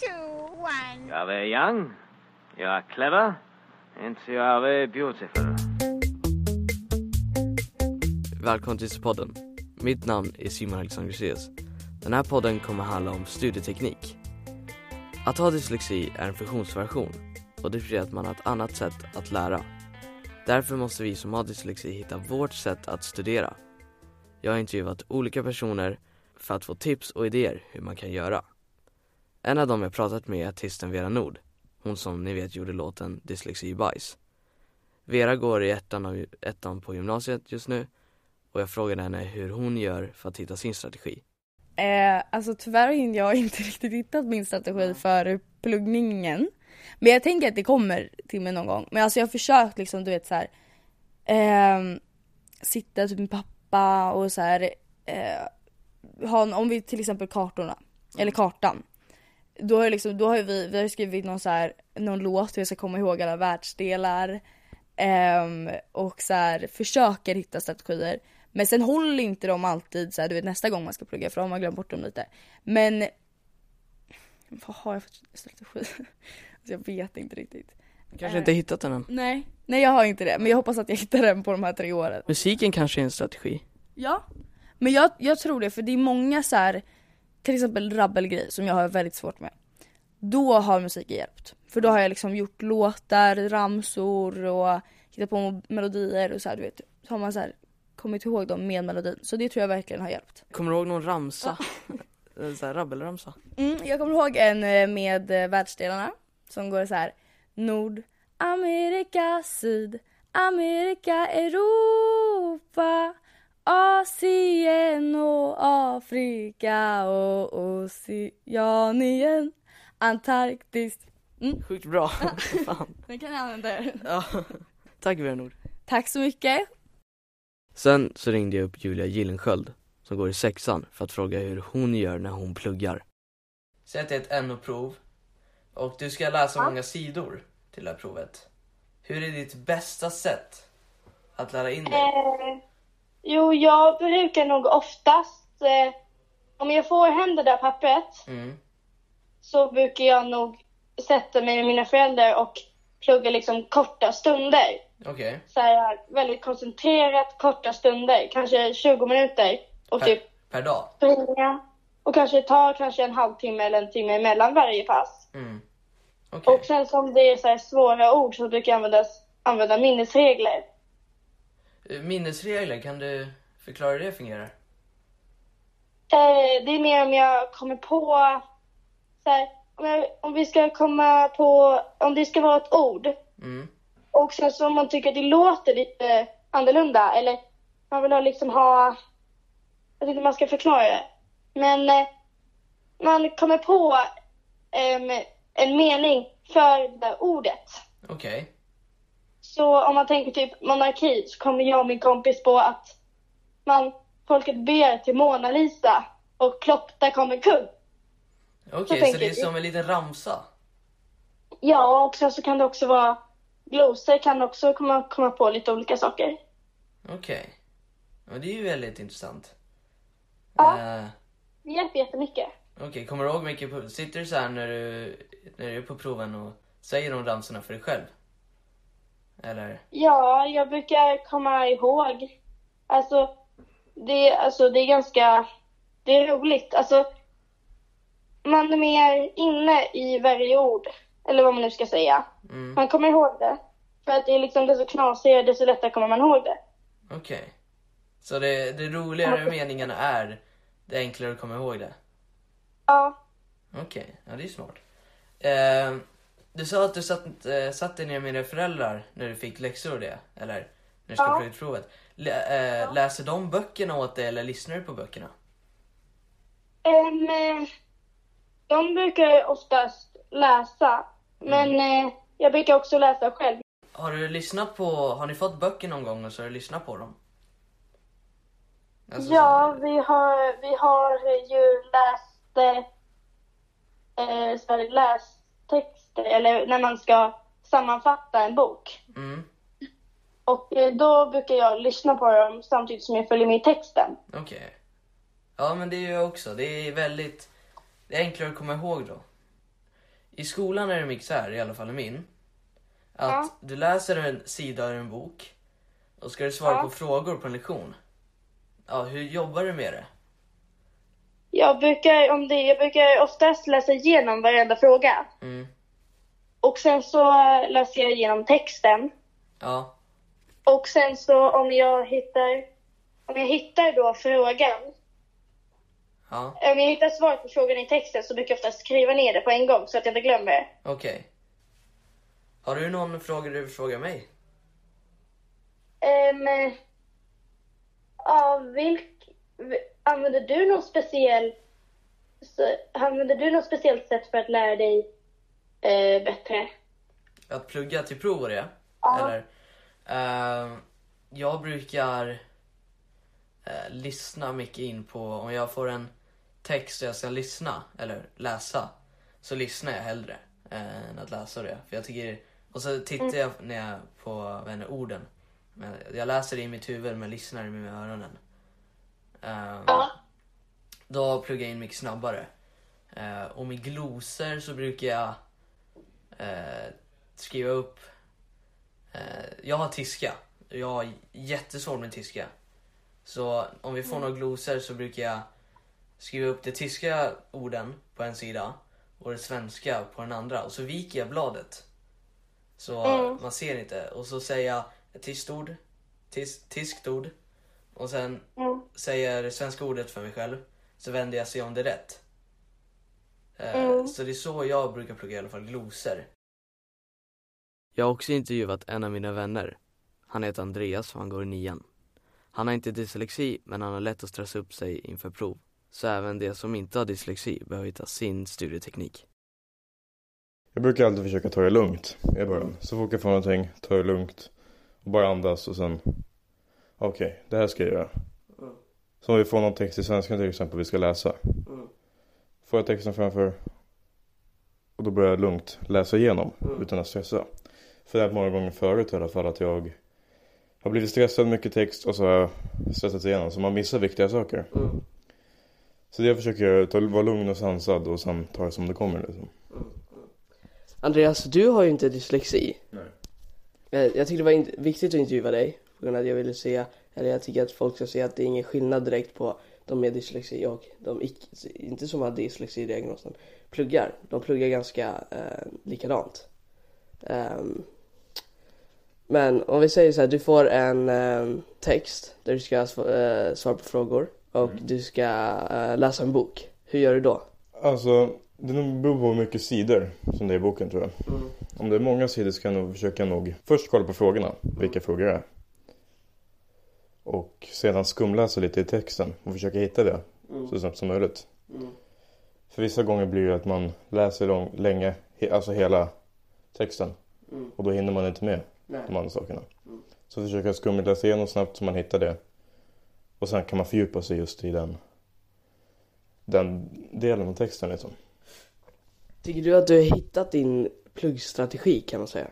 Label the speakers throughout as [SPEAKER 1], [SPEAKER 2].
[SPEAKER 1] two, one.
[SPEAKER 2] You are very young. You are clever. And you are very beautiful.
[SPEAKER 3] Välkommen till podden. Mitt namn är Simon Alexanderseus. Den här podden kommer handla om studieteknik. Att ha dyslexi är en funktionsvariation och det betyder att man har ett annat sätt att lära. Därför måste vi som har dyslexi hitta vårt sätt att studera. Jag har intervjuat olika personer för att få tips och idéer hur man kan göra. En av dem jag pratat med är artisten Vera Nord. Hon som ni vet gjorde låten Dyslexi bajs. Vera går i ettan, av, ettan på gymnasiet just nu och jag frågade henne hur hon gör för att hitta sin strategi.
[SPEAKER 4] Eh, alltså tyvärr har jag inte riktigt hittat min strategi för pluggningen. Men jag tänker att det kommer till mig någon gång. Men alltså jag har försökt liksom du vet så här, eh, sitta typ med pappa och så här, eh, ha, en- om vi till exempel kartorna, eller kartan. Då har, liksom, då har vi, vi har skrivit någon, så här, någon låt hur jag ska komma ihåg alla världsdelar. ehm, och så här, försöker hitta strategier. Men sen håller inte de alltid så här, du vet nästa gång man ska plugga för då har man glömt bort dem lite. Men vad har jag för strategi? alltså, jag vet inte riktigt.
[SPEAKER 3] Kanske inte hittat den än.
[SPEAKER 4] Nej, nej jag har inte det. Men jag hoppas att jag hittar den på de här tre åren.
[SPEAKER 3] Musiken kanske är en strategi.
[SPEAKER 4] Ja. Men jag, jag tror det för det är många så här, till exempel rabbelgrej som jag har väldigt svårt med. Då har musiken hjälpt. För då har jag liksom gjort låtar, ramsor och hittat på melodier och så här, du vet. Så har man så här kommit ihåg dem med melodin. Så det tror jag verkligen har hjälpt.
[SPEAKER 3] Kommer du ihåg någon ramsa? En sån här rabbelramsa?
[SPEAKER 4] Mm, jag kommer ihåg en eh, med eh, världsdelarna som går så här. Nord, Amerika, Syd, Amerika, Europa, Asien och Afrika och Oceanien, Antarktis. Mm,
[SPEAKER 3] Sjukt bra. Fan.
[SPEAKER 4] den kan jag använda.
[SPEAKER 3] Ja. Tack Nord.
[SPEAKER 4] Tack så mycket.
[SPEAKER 3] Sen så ringde jag upp Julia Gillensköld som går i sexan för att fråga hur hon gör när hon pluggar. Säg att det är ett NO-prov och du ska läsa många sidor till det här provet. Hur är ditt bästa sätt att lära in dig?
[SPEAKER 5] Jo, jag brukar nog oftast, eh, om jag får hem det där pappret,
[SPEAKER 3] Mm.
[SPEAKER 5] så brukar jag nog sätta mig med mina föräldrar och plugga liksom korta stunder.
[SPEAKER 3] Okej.
[SPEAKER 5] Så här, väldigt koncentrerat, korta stunder, kanske 20 minuter. Och
[SPEAKER 3] Per,
[SPEAKER 5] typ
[SPEAKER 3] per dag?
[SPEAKER 5] springa. Och kanske ta kanske en halvtimme eller en timme mellan varje pass.
[SPEAKER 3] Mm. Okej.
[SPEAKER 5] Och sen som det är så här svåra ord så brukar jag använda, använda minnesregler.
[SPEAKER 3] Eh, Minnesregler, kan du förklara hur det fungerar?
[SPEAKER 5] Eh, det är mer om jag kommer på, så här, om, jag, om vi ska komma på, om det ska vara ett ord
[SPEAKER 3] Mm.
[SPEAKER 5] och sen så om man tycker att det låter lite annorlunda eller man vill ha liksom ha, jag vet inte hur man ska förklara det, men eh, man kommer på em, en mening för det där ordet.
[SPEAKER 3] Okej.
[SPEAKER 5] Så om man tänker typ monarki så kommer jag och min kompis på att man, folket ber till Mona Lisa och Kloppta kommer kung.
[SPEAKER 3] Okej,
[SPEAKER 5] Så
[SPEAKER 3] så
[SPEAKER 5] tänker
[SPEAKER 3] det är
[SPEAKER 5] vi.
[SPEAKER 3] som en liten ramsa?
[SPEAKER 5] Ja, och sen så kan det också vara glosor kan också komma, komma på lite olika saker.
[SPEAKER 3] Okej. Ja, det är ju väldigt intressant.
[SPEAKER 5] Ja.
[SPEAKER 3] Eh,
[SPEAKER 5] Det hjälper jättemycket.
[SPEAKER 3] Okej, kommer du ihåg mycket sitter du så här när du, när du är på proven och säger de ramsorna för dig själv? Eller?
[SPEAKER 5] Ja, jag brukar komma ihåg. Alltså, det, alltså, det är ganska, det är roligt. Alltså, man är mer inne i varje ord, eller vad man nu ska säga.
[SPEAKER 3] Mm,
[SPEAKER 5] Man kommer ihåg det. För att det är liksom, desto knasigare, desto lättare kommer man ihåg det.
[SPEAKER 3] okej. Så det, det roligare meningarna är, det enklare att komma ihåg det?
[SPEAKER 5] Ja,
[SPEAKER 3] Okej, ja det är smart. Eh, du sa att du satt, eh, satt dig ner med dina föräldrar när du fick läxor och det, eller? När du ska
[SPEAKER 5] Ja.
[SPEAKER 3] plugga provet. Lä, eh, Läser de böckerna åt dig eller lyssnar du på böckerna?
[SPEAKER 5] Eh, de brukar oftast läsa, men eh, jag brukar också läsa själv.
[SPEAKER 3] Har du lyssnat på, har ni fått böcker någon gång och så har du lyssnat på dem? Alltså,
[SPEAKER 5] Ja,
[SPEAKER 3] så-
[SPEAKER 5] vi har, vi har ju läst, eh, här, lästexter, eller när man ska sammanfatta en bok.
[SPEAKER 3] Mm,
[SPEAKER 5] Och eh, då brukar jag lyssna på dem samtidigt som jag följer med i texten.
[SPEAKER 3] okej. Ja men det är ju jag också, det är väldigt, det är enklare att komma ihåg då. I skolan är det mycket så här, i alla fall i min. Att
[SPEAKER 5] Ja.
[SPEAKER 3] du läser en sida ur en bok och ska du svara
[SPEAKER 5] Ja.
[SPEAKER 3] på frågor på en lektion. Ja, hur jobbar du med det?
[SPEAKER 5] Jag brukar, om det, jag brukar oftast läsa igenom varenda fråga.
[SPEAKER 3] Mm.
[SPEAKER 5] Och sen så läser jag igenom texten.
[SPEAKER 3] Ja.
[SPEAKER 5] Och sen så om jag hittar, om jag hittar då frågan,
[SPEAKER 3] Ja,
[SPEAKER 5] om jag hittar svaret på frågan i texten så brukar jag ofta skriva ner det på en gång så att jag inte glömmer det.
[SPEAKER 3] okej. Har du någon fråga du vill fråga mig?
[SPEAKER 5] Um, ja, vilk, använder du någon speciell, så, använder du något speciellt sätt för att lära dig eh, bättre?
[SPEAKER 3] Att plugga till prov och det?
[SPEAKER 5] Ja.
[SPEAKER 3] Eller? Eh, jag brukar eh, lyssna mycket in på, om jag får en text och jag ska lyssna, eller läsa, så lyssnar jag hellre eh, än att läsa det. För jag tycker, och så tittar jag när jag på vad orden. Jag läser det i mitt huvud men lyssnar med öronen. Eh,
[SPEAKER 5] Ja.
[SPEAKER 3] Då pluggar jag in mycket snabbare. Eh, och med glosor så brukar jag eh, skriva upp... Eh, jag har tyska. Jag har jättesvårt med tyska. Så om vi får några glosor så brukar jag skriva upp de tyska orden på en sida och det svenska på den andra. Och så viker jag bladet. Så
[SPEAKER 5] Mm.
[SPEAKER 3] man ser inte. Och så säger jag ett tyskt ord, tis, tyskt ord. Och sen
[SPEAKER 5] Mm.
[SPEAKER 3] säger svenska ordet för mig själv. Så vänder jag sig om det är rätt.
[SPEAKER 5] Mm.
[SPEAKER 3] Så det är så jag brukar plugga i alla fall, glosor.
[SPEAKER 2] Jag har också intervjuat en av mina vänner. Han heter Andreas och han går i nian. Han har inte dyslexi men han har lätt att stressa upp sig inför prov. Så även de som inte har dyslexi behöver hitta sin studieteknik.
[SPEAKER 1] Jag brukar alltid försöka ta det lugnt i början. Så fort jag får någonting, ta det lugnt. Och bara andas och sen, okej, det här ska jag göra. Så om vi får någon text i svenska till exempel vi ska läsa. Får jag texten framför och då börjar jag lugnt läsa igenom utan att stressa. För det har många gånger förut i alla fall att jag har blivit stressad mycket text och så har jag stressat igenom så man missar viktiga saker. Så det jag försöker göra är att vara lugn och sansad och sen ta det som det kommer liksom.
[SPEAKER 6] Andreas, du har ju inte dyslexi.
[SPEAKER 1] Nej.
[SPEAKER 6] Eh, Jag tyckte det var viktigt att intervjua dig. På grund av att jag ville se, eller jag tycker att folk ska se att det är ingen skillnad direkt på de med dyslexi och de icke, inte som har dyslexi-diagnosen, pluggar. De pluggar ganska eh, likadant. Ehm, men om vi säger så här, du får en ehm, text där du ska eh, svara på frågor och du ska eh, läsa en bok. Hur gör du då?
[SPEAKER 1] Alltså, det beror på hur mycket sidor som det är i boken tror jag. Om det är många sidor så kan jag nog försöka nog först kolla på frågorna, vilka frågor det är. Och sedan skumläsa lite i texten och försöka hitta det så snabbt som möjligt. För vissa gånger blir det att man läser lång, länge, he, alltså hela texten. Och då hinner man inte med de andra sakerna. Så försöka skumläsa igenom snabbt så man hittar det. Och sen kan man fördjupa sig just i den, den delen av texten liksom.
[SPEAKER 6] Tycker du att du har hittat din pluggstrategi kan man säga?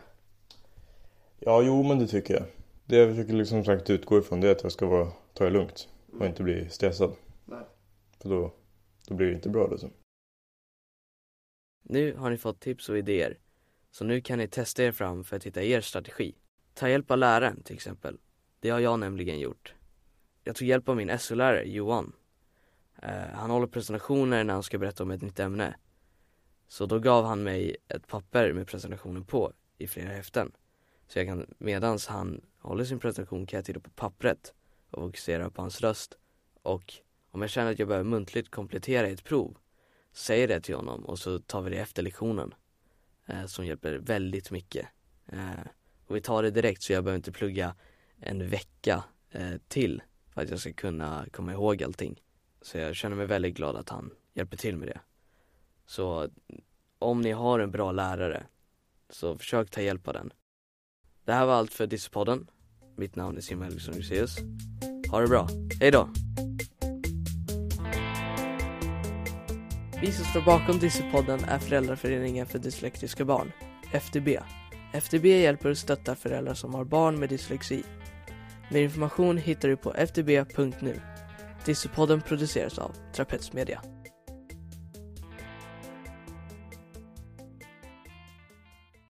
[SPEAKER 1] Ja, jo men det tycker jag. Det jag försöker liksom sagt utgå ifrån det är att jag ska vara, ta det lugnt och inte bli stressad.
[SPEAKER 6] Nej.
[SPEAKER 1] För då, då blir det inte bra liksom.
[SPEAKER 2] Nu har ni fått tips och idéer. Så nu kan ni testa er fram för att hitta er strategi. Ta hjälp av läraren till exempel. Det har jag nämligen gjort. Jag tog hjälp av min SO-lärare Johan. Eh, han håller presentationer när han ska berätta om ett nytt ämne. Så då gav han mig ett papper med presentationen på i flera häften. Så jag kan, medans han håller sin presentation kan jag titta på pappret och fokusera på hans röst. Och om jag känner att jag behöver muntligt komplettera ett prov, säger det till honom och så tar vi det efter lektionen. Eh, som hjälper väldigt mycket. Eh, och vi tar det direkt så jag behöver inte plugga en vecka eh, till för att jag ska kunna komma ihåg allting. Så jag känner mig väldigt glad att han hjälper till med det. Så om ni har en bra lärare så försök ta hjälp av den. Det här var allt för Dissepodden. Mitt namn är Simon Helgesson Juseus. Ha det bra. Hej då!
[SPEAKER 6] Vi som står bakom Dissepodden är Föräldraföreningen för dyslektiska barn, FDB. FDB hjälper och stöttar föräldrar som har barn med dyslexi. Mer information hittar du på fdb.nu. Dissepodden produceras av Trapets Media.